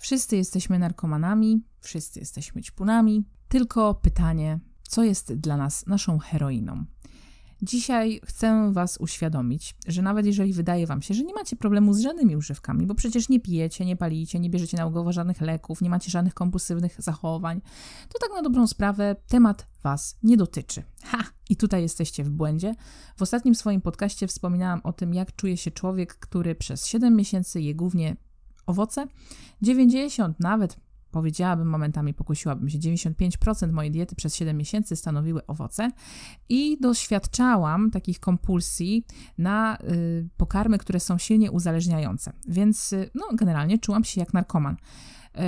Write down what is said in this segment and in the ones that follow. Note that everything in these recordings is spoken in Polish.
Wszyscy jesteśmy narkomanami, wszyscy jesteśmy ćpunami, tylko pytanie, co jest dla nas naszą heroiną? Dzisiaj chcę Was uświadomić, że nawet jeżeli wydaje Wam się, że nie macie problemu z żadnymi używkami, bo przecież nie pijecie, nie palicie, nie bierzecie nałogowo żadnych leków, nie macie żadnych kompulsywnych zachowań, to tak na dobrą sprawę temat Was nie dotyczy. Ha! I tutaj jesteście w błędzie. W ostatnim swoim podcaście wspominałam o tym, jak czuje się człowiek, który przez 7 miesięcy je głównie owoce. 90 nawet powiedziałabym, momentami pokusiłabym się, 95% mojej diety przez 7 miesięcy stanowiły owoce i doświadczałam takich kompulsji na y, pokarmy, które są silnie uzależniające. Więc y, no, generalnie czułam się jak narkoman.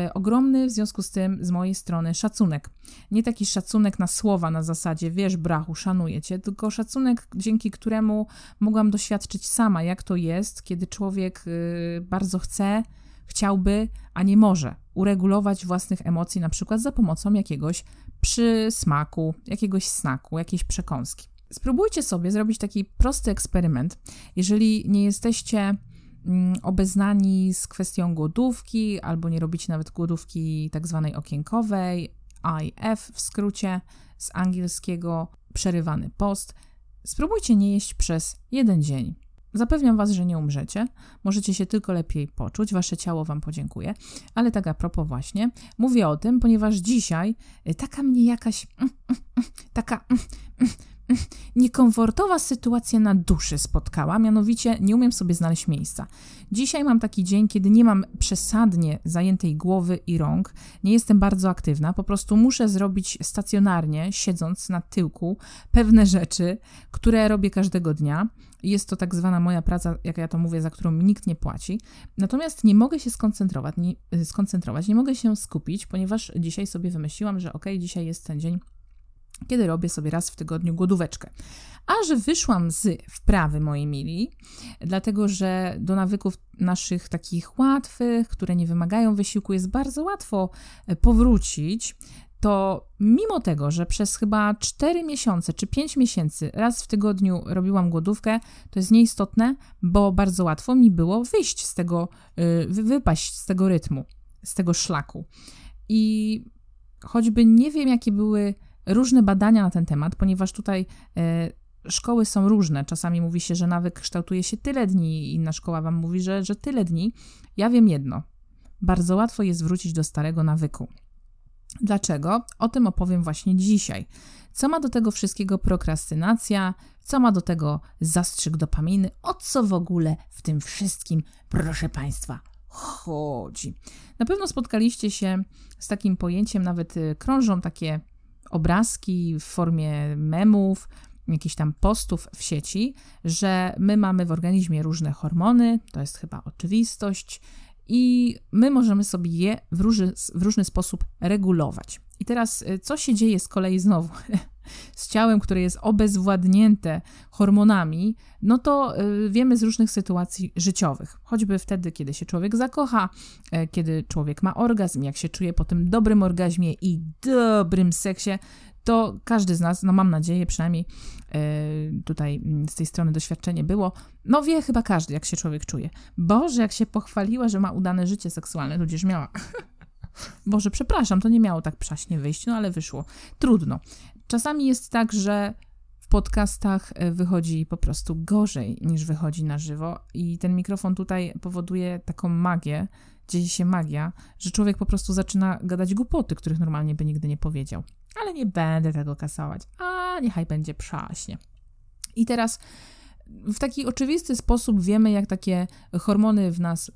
Y, ogromny w związku z tym z mojej strony szacunek. Nie taki szacunek na słowa na zasadzie, wiesz, brachu, szanuję cię, tylko szacunek, dzięki któremu mogłam doświadczyć sama, jak to jest, kiedy człowiek y, bardzo chce, chciałby, a nie może uregulować własnych emocji, na przykład za pomocą jakiegoś przysmaku, jakiegoś snaku, jakiejś przekąski. Spróbujcie sobie zrobić taki prosty eksperyment. Jeżeli nie jesteście mm, obeznani z kwestią głodówki, albo nie robicie nawet głodówki tak zwanej okienkowej, IF w skrócie, z angielskiego przerywany post, spróbujcie nie jeść przez jeden dzień. Zapewniam Was, że nie umrzecie, możecie się tylko lepiej poczuć, Wasze ciało Wam podziękuje. Ale tak a propos właśnie, mówię o tym, ponieważ dzisiaj y, taka mnie jakaś, mm, mm, mm, taka niekomfortowa sytuacja na duszy spotkała, mianowicie nie umiem sobie znaleźć miejsca. Dzisiaj mam taki dzień, kiedy nie mam przesadnie zajętej głowy i rąk, nie jestem bardzo aktywna, po prostu muszę zrobić stacjonarnie, siedząc na tyłku, pewne rzeczy, które robię każdego dnia. Jest to tak zwana moja praca, jak ja to mówię, za którą nikt nie płaci. Natomiast nie mogę się skoncentrować, nie, skoncentrować, nie mogę się skupić, ponieważ dzisiaj sobie wymyśliłam, że ok, dzisiaj jest ten dzień, kiedy robię sobie raz w tygodniu głodóweczkę. A że wyszłam z wprawy, moi mili, dlatego że do nawyków naszych takich łatwych, które nie wymagają wysiłku, jest bardzo łatwo e, powrócić, to mimo tego, że przez chyba 4 miesiące czy 5 miesięcy raz w tygodniu robiłam głodówkę, to jest nieistotne, bo bardzo łatwo mi było wyjść z tego, e, wypaść z tego rytmu, z tego szlaku. I choćby nie wiem, jakie były różne badania na ten temat, ponieważ tutaj e, szkoły są różne. Czasami mówi się, że nawyk kształtuje się tyle dni, inna szkoła wam mówi, że, że tyle dni. Ja wiem jedno. Bardzo łatwo jest wrócić do starego nawyku. Dlaczego? O tym opowiem właśnie dzisiaj. Co ma do tego wszystkiego prokrastynacja? Co ma do tego zastrzyk dopaminy? O co w ogóle w tym wszystkim, proszę Państwa, chodzi? Na pewno spotkaliście się z takim pojęciem, nawet y, krążą takie obrazki w formie memów, jakichś tam postów w sieci, że my mamy w organizmie różne hormony, to jest chyba oczywistość, i my możemy sobie je w różny, w różny sposób regulować. I teraz, y, co się dzieje z kolei znowu z ciałem, które jest obezwładnięte hormonami, no to y, wiemy z różnych sytuacji życiowych. Choćby wtedy, kiedy się człowiek zakocha, y, kiedy człowiek ma orgazm, jak się czuje po tym dobrym orgazmie i dobrym seksie, to każdy z nas, no mam nadzieję, przynajmniej yy, tutaj z tej strony doświadczenie było, no wie chyba każdy, jak się człowiek czuje. Boże, jak się pochwaliła, że ma udane życie seksualne, tudzież miała. Boże, przepraszam, to nie miało tak przaśnie wyjść, no ale wyszło. Trudno. Czasami jest tak, że w podcastach e, wychodzi po prostu gorzej niż wychodzi na żywo, i ten mikrofon tutaj powoduje taką magię, dzieje się magia, że człowiek po prostu zaczyna gadać głupoty, których normalnie by nigdy nie powiedział. Ale nie będę tego kasować. A niechaj będzie przaśnie. I teraz w taki oczywisty sposób wiemy, jak takie hormony w nas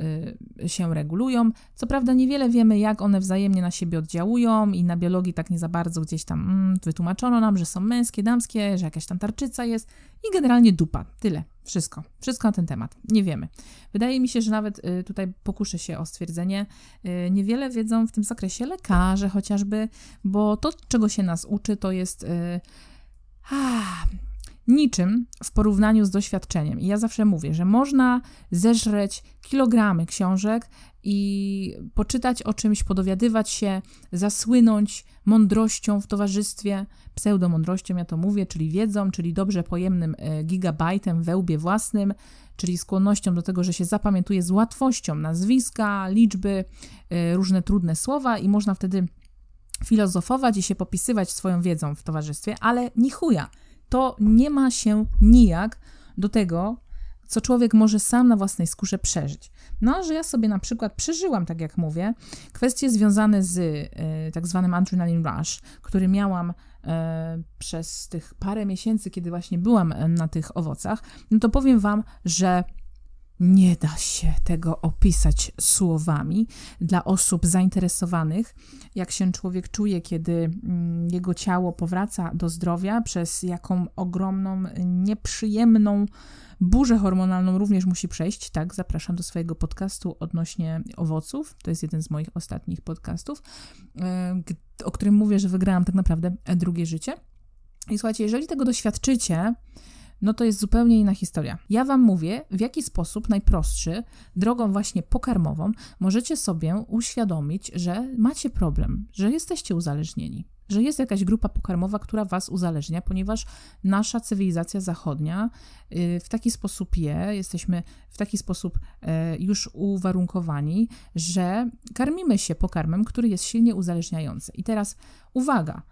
y, się regulują. Co prawda, niewiele wiemy, jak one wzajemnie na siebie oddziałują, i na biologii tak nie za bardzo gdzieś tam mm, wytłumaczono nam, że są męskie, damskie, że jakaś tam tarczyca jest i generalnie dupa. Tyle. Wszystko. Wszystko na ten temat. Nie wiemy. Wydaje mi się, że nawet y, tutaj pokuszę się o stwierdzenie, y, niewiele wiedzą w tym zakresie lekarze chociażby, bo to, czego się nas uczy, to jest. Y, niczym w porównaniu z doświadczeniem. I ja zawsze mówię, że można zeżreć kilogramy książek i poczytać o czymś, podowiadywać się, zasłynąć mądrością w towarzystwie, pseudomądrością, ja to mówię, czyli wiedzą, czyli dobrze pojemnym e, gigabajtem we łbie własnym, czyli skłonnością do tego, że się zapamiętuje z łatwością nazwiska, liczby, e, różne trudne słowa i można wtedy filozofować i się popisywać swoją wiedzą w towarzystwie, ale ni chuja. To nie ma się nijak do tego, co człowiek może sam na własnej skórze przeżyć. No, że ja sobie na przykład przeżyłam, tak jak mówię, kwestie związane z y, tak zwanym adrenaline rush, który miałam y, przez tych parę miesięcy, kiedy właśnie byłam na tych owocach, no to powiem Wam, że nie da się tego opisać słowami dla osób zainteresowanych, jak się człowiek czuje, kiedy mm, jego ciało powraca do zdrowia, przez jaką ogromną, nieprzyjemną burzę hormonalną również musi przejść. Tak, zapraszam do swojego podcastu odnośnie owoców. To jest jeden z moich ostatnich podcastów, e, o którym mówię, że wygrałam tak naprawdę drugie życie. I słuchajcie, jeżeli tego doświadczycie, no to jest zupełnie inna historia. Ja Wam mówię, w jaki sposób najprostszy, drogą właśnie pokarmową, możecie sobie uświadomić, że macie problem, że jesteście uzależnieni, że jest jakaś grupa pokarmowa, która Was uzależnia, ponieważ nasza cywilizacja zachodnia y, w taki sposób je, jesteśmy w taki sposób e, już uwarunkowani, że karmimy się pokarmem, który jest silnie uzależniający. I teraz uwaga,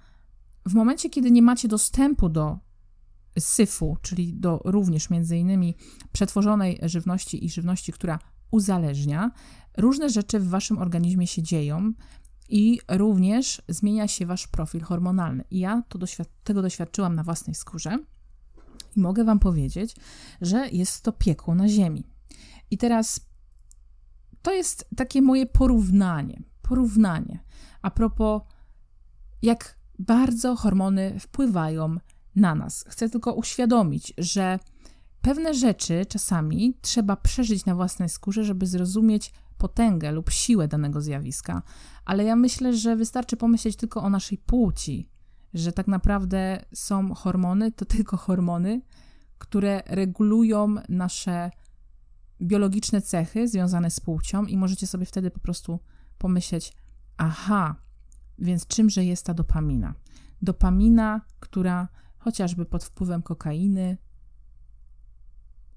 w momencie, kiedy nie macie dostępu do syfu, czyli do również między innymi przetworzonej żywności i żywności, która uzależnia, różne rzeczy w waszym organizmie się dzieją i również zmienia się wasz profil hormonalny. I ja to doświad tego doświadczyłam na własnej skórze i mogę wam powiedzieć, że jest to piekło na ziemi. I teraz to jest takie moje porównanie, porównanie a propos jak bardzo hormony wpływają na nas. Chcę tylko uświadomić, że pewne rzeczy czasami trzeba przeżyć na własnej skórze, żeby zrozumieć potęgę lub siłę danego zjawiska. Ale ja myślę, że wystarczy pomyśleć tylko o naszej płci, że tak naprawdę są hormony, to tylko hormony, które regulują nasze biologiczne cechy związane z płcią, i możecie sobie wtedy po prostu pomyśleć: aha, więc czymże jest ta dopamina? Dopamina, która chociażby pod wpływem kokainy,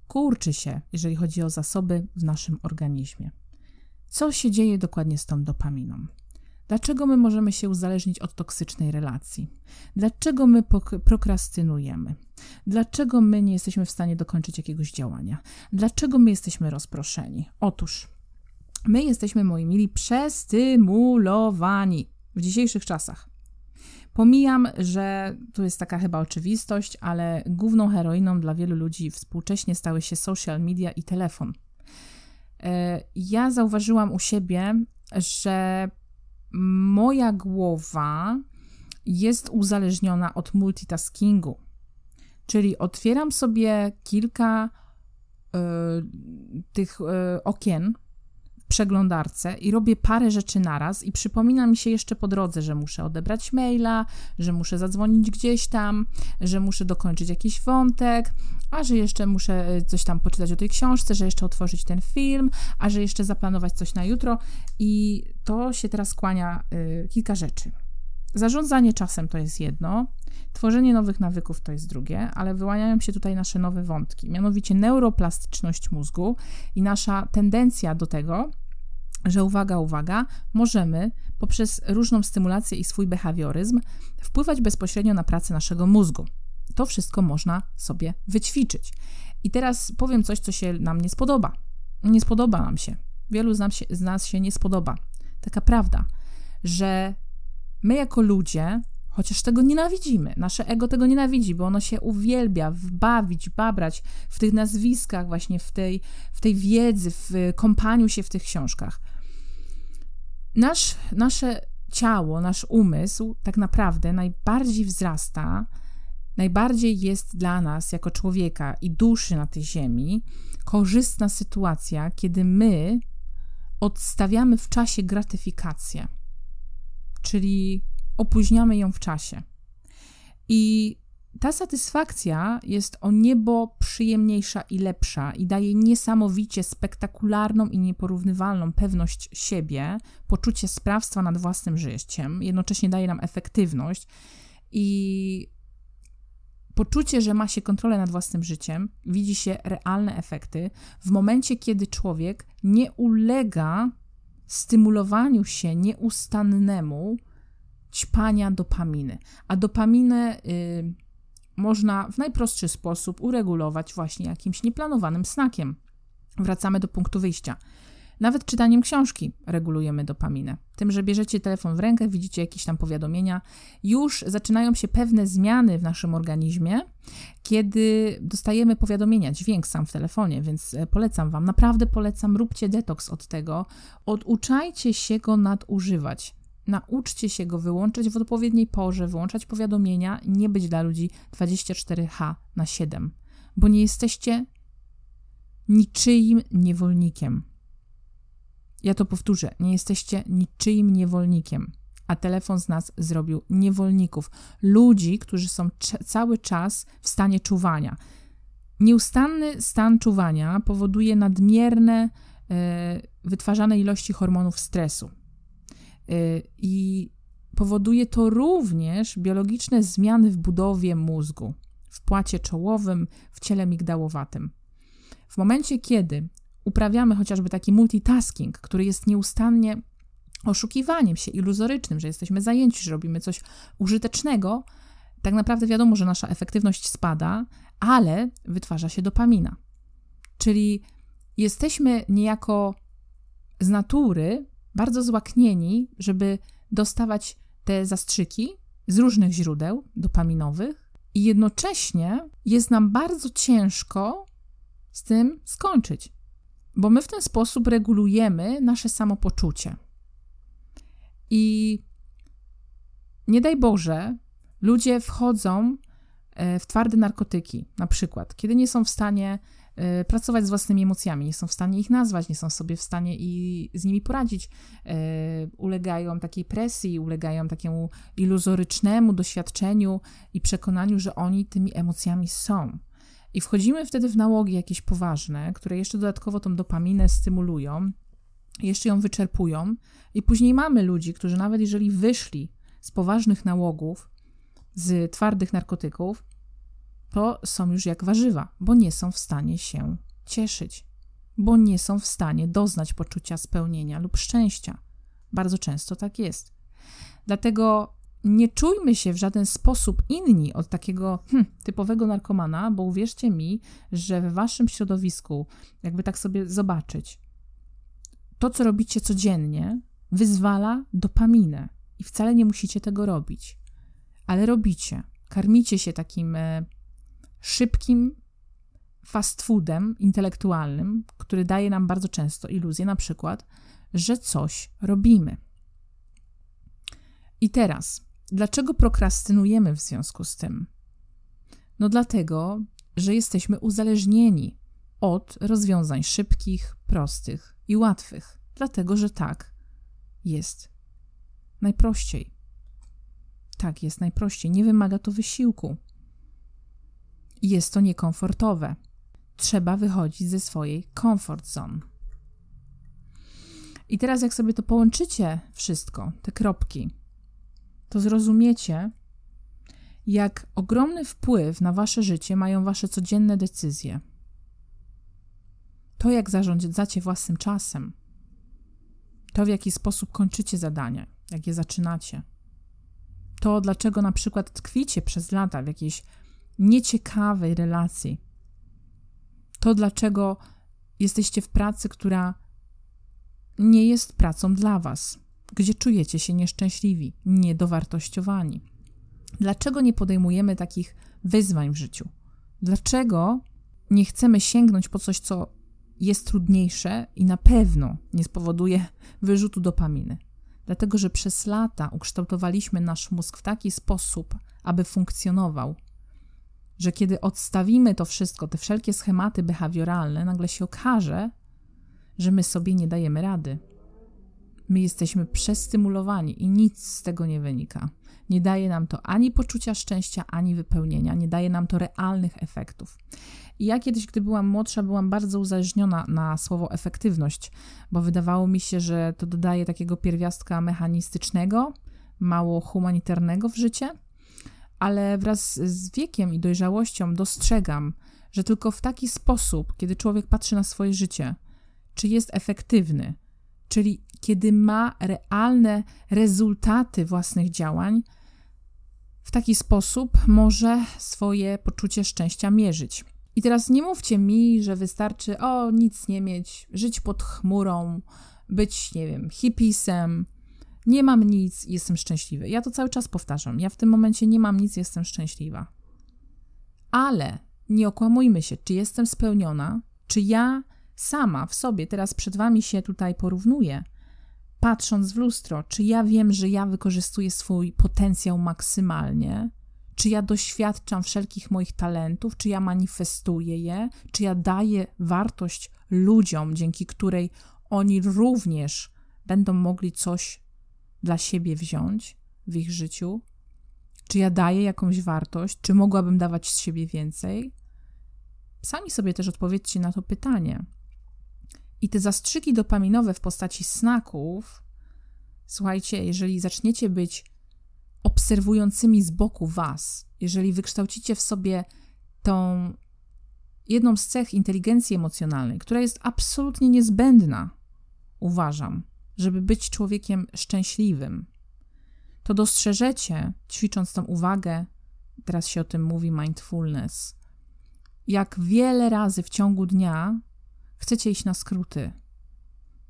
kurczy się, jeżeli chodzi o zasoby w naszym organizmie. Co się dzieje dokładnie z tą dopaminą? Dlaczego my możemy się uzależnić od toksycznej relacji? Dlaczego my prokrastynujemy? Dlaczego my nie jesteśmy w stanie dokończyć jakiegoś działania? Dlaczego my jesteśmy rozproszeni? Otóż my jesteśmy, moi mili, przestymulowani w dzisiejszych czasach. Pomijam, że to jest taka chyba oczywistość, ale główną heroiną dla wielu ludzi współcześnie stały się social media i telefon. E, ja zauważyłam u siebie, że moja głowa jest uzależniona od multitaskingu. Czyli otwieram sobie kilka y, tych y, okien przeglądarce i robię parę rzeczy naraz i przypomina mi się jeszcze po drodze, że muszę odebrać maila, że muszę zadzwonić gdzieś tam, że muszę dokończyć jakiś wątek, a że jeszcze muszę e, coś tam poczytać o tej książce, że jeszcze otworzyć ten film, a że jeszcze zaplanować coś na jutro i to się teraz kłania y, kilka rzeczy. Zarządzanie czasem to jest jedno, tworzenie nowych nawyków to jest drugie, ale wyłaniają się tutaj nasze nowe wątki, mianowicie neuroplastyczność mózgu i nasza tendencja do tego, że uwaga, uwaga, możemy poprzez różną stymulację i swój behawioryzm wpływać bezpośrednio na pracę naszego mózgu. To wszystko można sobie wyćwiczyć. I teraz powiem coś, co się nam nie spodoba. Nie spodoba nam się. Wielu z nas się, z nas się nie spodoba. Taka prawda, że my jako ludzie, chociaż tego nienawidzimy, nasze ego tego nienawidzi, bo ono się uwielbia wbawić, babrać w tych nazwiskach, właśnie w tej, w tej wiedzy, w kąpaniu się w tych książkach. Nasz, nasze ciało, nasz umysł tak naprawdę najbardziej wzrasta, najbardziej jest dla nas jako człowieka i duszy na tej ziemi korzystna sytuacja, kiedy my odstawiamy w czasie gratyfikację czyli opóźniamy ją w czasie. I ta satysfakcja jest o niebo przyjemniejsza i lepsza i daje niesamowicie spektakularną i nieporównywalną pewność siebie, poczucie sprawstwa nad własnym życiem, jednocześnie daje nam efektywność i poczucie, że ma się kontrolę nad własnym życiem, widzi się realne efekty w momencie, kiedy człowiek nie ulega stymulowaniu się nieustannemu ćpania dopaminy. A dopaminę y, można w najprostszy sposób uregulować właśnie jakimś nieplanowanym snakiem. Wracamy do punktu wyjścia. Nawet czytaniem książki regulujemy dopaminę. Tym, że bierzecie telefon w rękę, widzicie jakieś tam powiadomienia, już zaczynają się pewne zmiany w naszym organizmie, kiedy dostajemy powiadomienia, dźwięk sam w telefonie, więc e, polecam Wam, naprawdę polecam, róbcie detoks od tego, oduczajcie się go nadużywać. Nauczcie się go wyłączać w odpowiedniej porze, wyłączać powiadomienia, nie być dla ludzi 24H na 7, bo nie jesteście niczyim niewolnikiem. Ja to powtórzę, nie jesteście niczyim niewolnikiem, a telefon z nas zrobił niewolników, ludzi, którzy są cały czas w stanie czuwania. Nieustanny stan czuwania powoduje nadmierne e, wytwarzane ilości hormonów stresu. E, I powoduje to również biologiczne zmiany w budowie mózgu, w płacie czołowym, w ciele migdałowatym. W momencie, kiedy uprawiamy chociażby taki multitasking, który jest nieustannie oszukiwaniem się iluzorycznym, że jesteśmy zajęci, że robimy coś użytecznego, tak naprawdę wiadomo, że nasza efektywność spada, ale wytwarza się dopamina. Czyli jesteśmy niejako z natury bardzo złaknieni, żeby dostawać te zastrzyki z różnych źródeł dopaminowych, i jednocześnie jest nam bardzo ciężko z tym skończyć bo my w ten sposób regulujemy nasze samopoczucie. I nie daj Boże, ludzie wchodzą e, w twarde narkotyki, na przykład, kiedy nie są w stanie pracować z własnymi emocjami, nie są w stanie ich nazwać, nie są sobie w stanie i z nimi poradzić, e, ulegają takiej presji, ulegają takiemu iluzorycznemu doświadczeniu i przekonaniu, że oni tymi emocjami są. I wchodzimy wtedy w nałogi jakieś poważne, które jeszcze dodatkowo tą dopaminę stymulują, jeszcze ją wyczerpują, i później mamy ludzi, którzy nawet jeżeli wyszli z poważnych nałogów, z twardych narkotyków, to są już jak warzywa, bo nie są w stanie się cieszyć, bo nie są w stanie doznać poczucia spełnienia lub szczęścia. Bardzo często tak jest. Dlatego nie czujmy się w żaden sposób inni od takiego hm, typowego narkomana, bo uwierzcie mi, że w waszym środowisku, jakby tak sobie zobaczyć, to, co robicie codziennie, wyzwala dopaminę i wcale nie musicie tego robić, ale robicie. Karmicie się takim e, szybkim fast foodem intelektualnym, który daje nam bardzo często iluzję, na przykład, że coś robimy. I teraz Dlaczego prokrastynujemy w związku z tym? No dlatego, że jesteśmy uzależnieni od rozwiązań szybkich, prostych i łatwych. Dlatego, że tak jest najprościej. Tak jest najprościej. Nie wymaga to wysiłku. Jest to niekomfortowe. Trzeba wychodzić ze swojej comfort zone. I teraz, jak sobie to połączycie, wszystko, te kropki, to zrozumiecie, jak ogromny wpływ na wasze życie mają wasze codzienne decyzje. To, jak zarządzacie własnym czasem, to, w jaki sposób kończycie zadania, jak je zaczynacie, to, dlaczego na przykład tkwicie przez lata w jakiejś nieciekawej relacji, to, dlaczego jesteście w pracy, która nie jest pracą dla was gdzie czujecie się nieszczęśliwi, niedowartościowani. Dlaczego nie podejmujemy takich wyzwań w życiu? Dlaczego nie chcemy sięgnąć po coś, co jest trudniejsze i na pewno nie spowoduje wyrzutu dopaminy? Dlatego, że przez lata ukształtowaliśmy nasz mózg w taki sposób, aby funkcjonował, że kiedy odstawimy to wszystko, te wszelkie schematy behawioralne, nagle się okaże, że my sobie nie dajemy rady My jesteśmy przestymulowani i nic z tego nie wynika. Nie daje nam to ani poczucia szczęścia, ani wypełnienia, nie daje nam to realnych efektów. I ja kiedyś, gdy byłam młodsza, byłam bardzo uzależniona na słowo efektywność, bo wydawało mi się, że to dodaje takiego pierwiastka mechanistycznego, mało humanitarnego w życie, ale wraz z wiekiem i dojrzałością dostrzegam, że tylko w taki sposób, kiedy człowiek patrzy na swoje życie, czy jest efektywny, czyli kiedy ma realne rezultaty własnych działań, w taki sposób może swoje poczucie szczęścia mierzyć. I teraz nie mówcie mi, że wystarczy o nic nie mieć, żyć pod chmurą, być, nie wiem, hipisem, nie mam nic, jestem szczęśliwy. Ja to cały czas powtarzam. Ja w tym momencie nie mam nic, jestem szczęśliwa. Ale nie okłamujmy się, czy jestem spełniona, czy ja sama w sobie teraz przed wami się tutaj porównuję, patrząc w lustro, czy ja wiem, że ja wykorzystuję swój potencjał maksymalnie, czy ja doświadczam wszelkich moich talentów, czy ja manifestuję je, czy ja daję wartość ludziom, dzięki której oni również będą mogli coś dla siebie wziąć w ich życiu? Czy ja daję jakąś wartość? Czy mogłabym dawać z siebie więcej? Sami sobie też odpowiedzcie na to pytanie. I te zastrzyki dopaminowe w postaci snaków, słuchajcie, jeżeli zaczniecie być obserwującymi z boku Was, jeżeli wykształcicie w sobie tą jedną z cech inteligencji emocjonalnej, która jest absolutnie niezbędna, uważam, żeby być człowiekiem szczęśliwym, to dostrzeżecie, ćwicząc tą uwagę, teraz się o tym mówi mindfulness, jak wiele razy w ciągu dnia chcecie iść na skróty.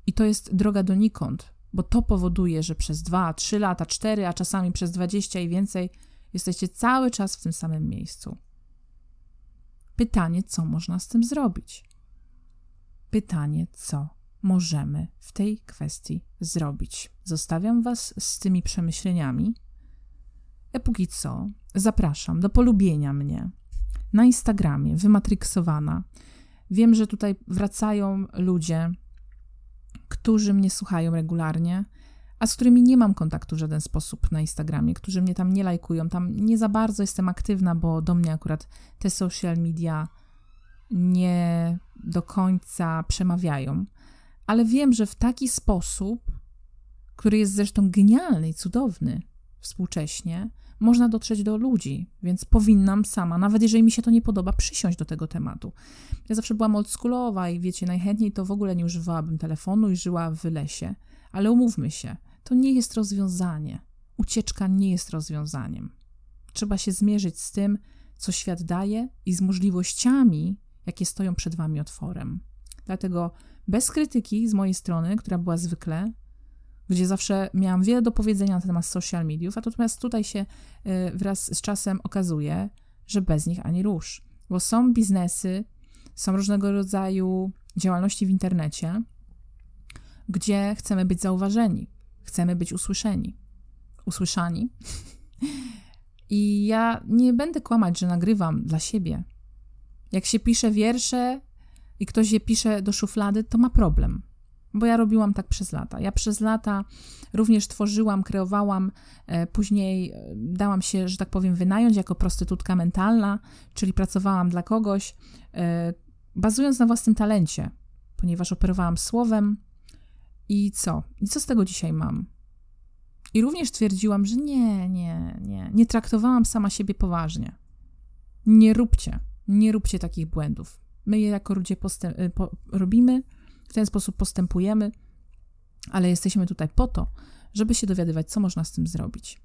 I to jest droga donikąd, bo to powoduje, że przez 2, 3 lata, 4, a czasami przez 20 i więcej jesteście cały czas w tym samym miejscu. Pytanie, co można z tym zrobić? Pytanie, co możemy w tej kwestii zrobić? Zostawiam Was z tymi przemyśleniami. A póki co, zapraszam do polubienia mnie na Instagramie, wymatryksowana. Wiem, że tutaj wracają ludzie, którzy mnie słuchają regularnie, a z którymi nie mam kontaktu w żaden sposób na Instagramie, którzy mnie tam nie lajkują. Tam nie za bardzo jestem aktywna, bo do mnie akurat te social media nie do końca przemawiają. Ale wiem, że w taki sposób, który jest zresztą genialny i cudowny współcześnie, można dotrzeć do ludzi, więc powinnam sama, nawet jeżeli mi się to nie podoba, przysiąść do tego tematu. Ja zawsze byłam oldschoolowa i wiecie, najchętniej to w ogóle nie używałabym telefonu i żyła w lesie. Ale umówmy się, to nie jest rozwiązanie. Ucieczka nie jest rozwiązaniem. Trzeba się zmierzyć z tym, co świat daje i z możliwościami, jakie stoją przed wami otworem. Dlatego bez krytyki z mojej strony, która była zwykle, gdzie zawsze miałam wiele do powiedzenia na temat social mediów, a natomiast tutaj się y, wraz z czasem okazuje, że bez nich ani rusz. Bo są biznesy, są różnego rodzaju działalności w internecie, gdzie chcemy być zauważeni, chcemy być usłyszeni, usłyszani. I ja nie będę kłamać, że nagrywam dla siebie. Jak się pisze wiersze i ktoś je pisze do szuflady, to ma problem bo ja robiłam tak przez lata. Ja przez lata również tworzyłam, kreowałam, e, później e, dałam się, że tak powiem, wynająć jako prostytutka mentalna, czyli pracowałam dla kogoś, e, bazując na własnym talencie, ponieważ operowałam słowem. I co? I co z tego dzisiaj mam? I również twierdziłam, że nie, nie, nie, nie traktowałam sama siebie poważnie. Nie róbcie, nie róbcie takich błędów. My je jako ludzie postęp- po- robimy, w ten sposób postępujemy, ale jesteśmy tutaj po to, żeby się dowiadywać, co można z tym zrobić.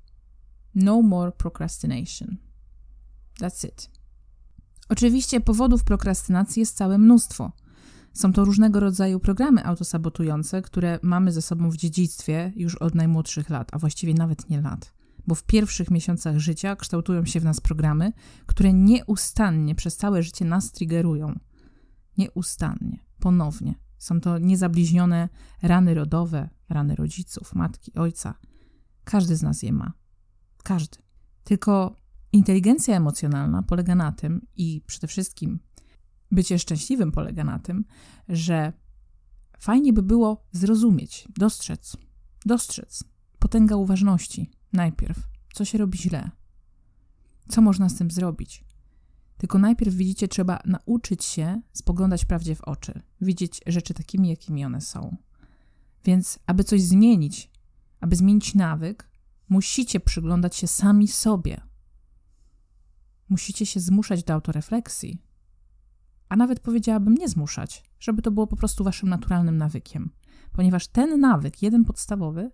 No more procrastination. That's it. Oczywiście powodów prokrastynacji jest całe mnóstwo. Są to różnego rodzaju programy autosabotujące, które mamy ze sobą w dziedzictwie już od najmłodszych lat, a właściwie nawet nie lat. Bo w pierwszych miesiącach życia kształtują się w nas programy, które nieustannie przez całe życie nas triggerują. Nieustannie, ponownie. Są to niezabliźnione rany rodowe, rany rodziców, matki, ojca. Każdy z nas je ma. Każdy. Tylko inteligencja emocjonalna polega na tym i przede wszystkim bycie szczęśliwym polega na tym, że fajnie by było zrozumieć, dostrzec, dostrzec. Potęga uważności. Najpierw, co się robi źle, co można z tym zrobić. Tylko najpierw widzicie, trzeba nauczyć się spoglądać prawdzie w oczy, widzieć rzeczy takimi, jakimi one są. Więc, aby coś zmienić, aby zmienić nawyk, musicie przyglądać się sami sobie. Musicie się zmuszać do autorefleksji, a nawet powiedziałabym nie zmuszać, żeby to było po prostu waszym naturalnym nawykiem, ponieważ ten nawyk, jeden podstawowy,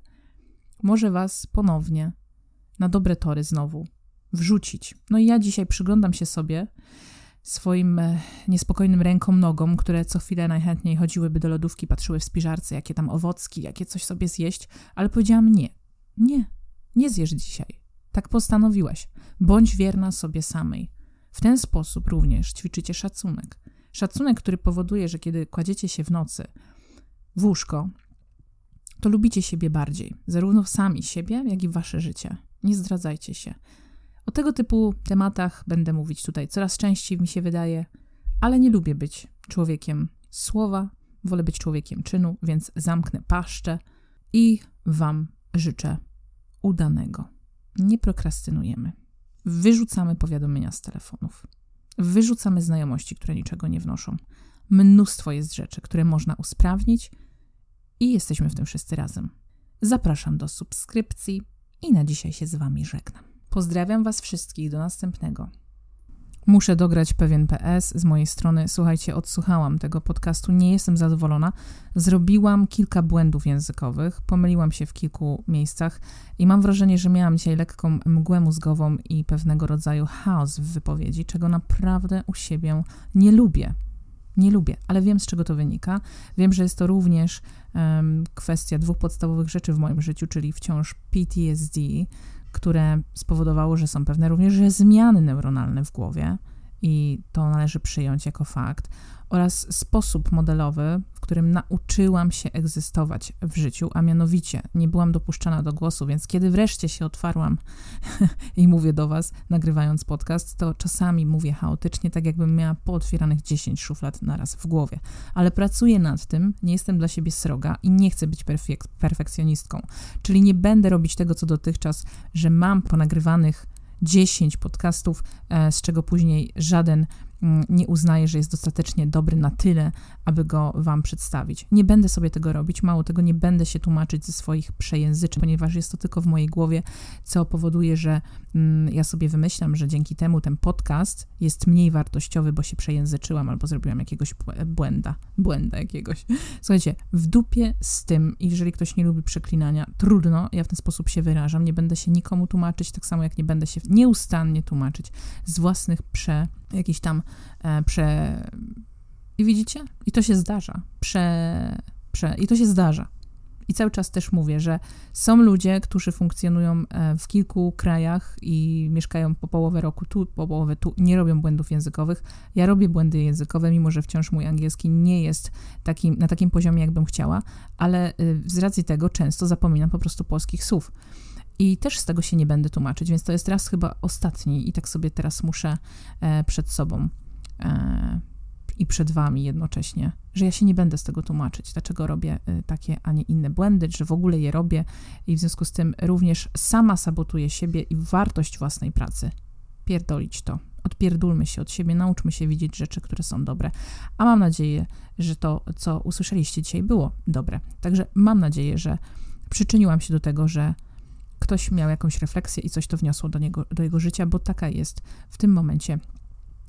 może was ponownie na dobre tory znowu wrzucić. No i ja dzisiaj przyglądam się sobie, swoim e, niespokojnym rękom, nogom, które co chwilę najchętniej chodziłyby do lodówki, patrzyły w spiżarce, jakie tam owocki, jakie coś sobie zjeść, ale powiedziałam nie, nie, nie zjesz dzisiaj. Tak postanowiłaś. Bądź wierna sobie samej. W ten sposób również ćwiczycie szacunek. Szacunek, który powoduje, że kiedy kładziecie się w nocy w łóżko, to lubicie siebie bardziej, zarówno sami siebie, jak i wasze życie. Nie zdradzajcie się. O tego typu tematach będę mówić tutaj coraz częściej, mi się wydaje, ale nie lubię być człowiekiem słowa, wolę być człowiekiem czynu, więc zamknę paszczę i Wam życzę udanego. Nie prokrastynujemy. Wyrzucamy powiadomienia z telefonów. Wyrzucamy znajomości, które niczego nie wnoszą. Mnóstwo jest rzeczy, które można usprawnić i jesteśmy w tym wszyscy razem. Zapraszam do subskrypcji i na dzisiaj się z Wami żegnam. Pozdrawiam Was wszystkich, do następnego. Muszę dograć pewien PS z mojej strony. Słuchajcie, odsłuchałam tego podcastu, nie jestem zadowolona. Zrobiłam kilka błędów językowych, pomyliłam się w kilku miejscach i mam wrażenie, że miałam dzisiaj lekką mgłę mózgową i pewnego rodzaju chaos w wypowiedzi, czego naprawdę u siebie nie lubię. Nie lubię, ale wiem z czego to wynika. Wiem, że jest to również um, kwestia dwóch podstawowych rzeczy w moim życiu, czyli wciąż PTSD, które spowodowało, że są pewne również zmiany neuronalne w głowie i to należy przyjąć jako fakt, oraz sposób modelowy, którym nauczyłam się egzystować w życiu, a mianowicie nie byłam dopuszczana do głosu, więc kiedy wreszcie się otwarłam i mówię do Was, nagrywając podcast, to czasami mówię chaotycznie, tak jakbym miała pootwieranych 10 szuflad naraz w głowie. Ale pracuję nad tym, nie jestem dla siebie sroga i nie chcę być perfek perfekcjonistką. Czyli nie będę robić tego, co dotychczas, że mam ponagrywanych 10 podcastów, e, z czego później żaden nie uznaję, że jest dostatecznie dobry na tyle, aby go Wam przedstawić. Nie będę sobie tego robić, mało tego, nie będę się tłumaczyć ze swoich przejęzyczeń, ponieważ jest to tylko w mojej głowie, co powoduje, że mm, ja sobie wymyślam, że dzięki temu ten podcast jest mniej wartościowy, bo się przejęzyczyłam albo zrobiłam jakiegoś błęda, błęda jakiegoś. Słuchajcie, w dupie z tym, jeżeli ktoś nie lubi przeklinania, trudno, ja w ten sposób się wyrażam, nie będę się nikomu tłumaczyć, tak samo jak nie będę się nieustannie tłumaczyć z własnych prze jakichś tam prze... I widzicie? I to się zdarza. Prze... prze... I to się zdarza. I cały czas też mówię, że są ludzie, którzy funkcjonują e, w kilku krajach i mieszkają po połowę roku tu, po połowę tu, nie robią błędów językowych. Ja robię błędy językowe, mimo że wciąż mój angielski nie jest takim, na takim poziomie, jakbym chciała, ale y, z racji tego często zapominam po prostu polskich słów. I też z tego się nie będę tłumaczyć, więc to jest raz chyba ostatni i tak sobie teraz muszę e, przed sobą e, i przed wami jednocześnie, że ja się nie będę z tego tłumaczyć, dlaczego robię e, takie, a nie inne błędy, że w ogóle je robię i w związku z tym również sama sabotuję siebie i wartość własnej pracy. Pierdolić to. Odpierdulmy się od siebie, nauczmy się widzieć rzeczy, które są dobre. A mam nadzieję, że to, co usłyszeliście dzisiaj, było dobre. Także mam nadzieję, że przyczyniłam się do tego, że ktoś miał jakąś refleksję i coś to wniosło do, niego, do jego życia, bo taka jest w tym momencie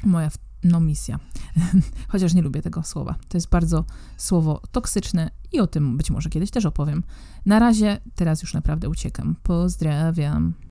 moja no, misja. Chociaż nie lubię tego słowa. To jest bardzo słowo toksyczne i o tym być może kiedyś też opowiem. Na razie, teraz już naprawdę uciekam. Pozdrawiam.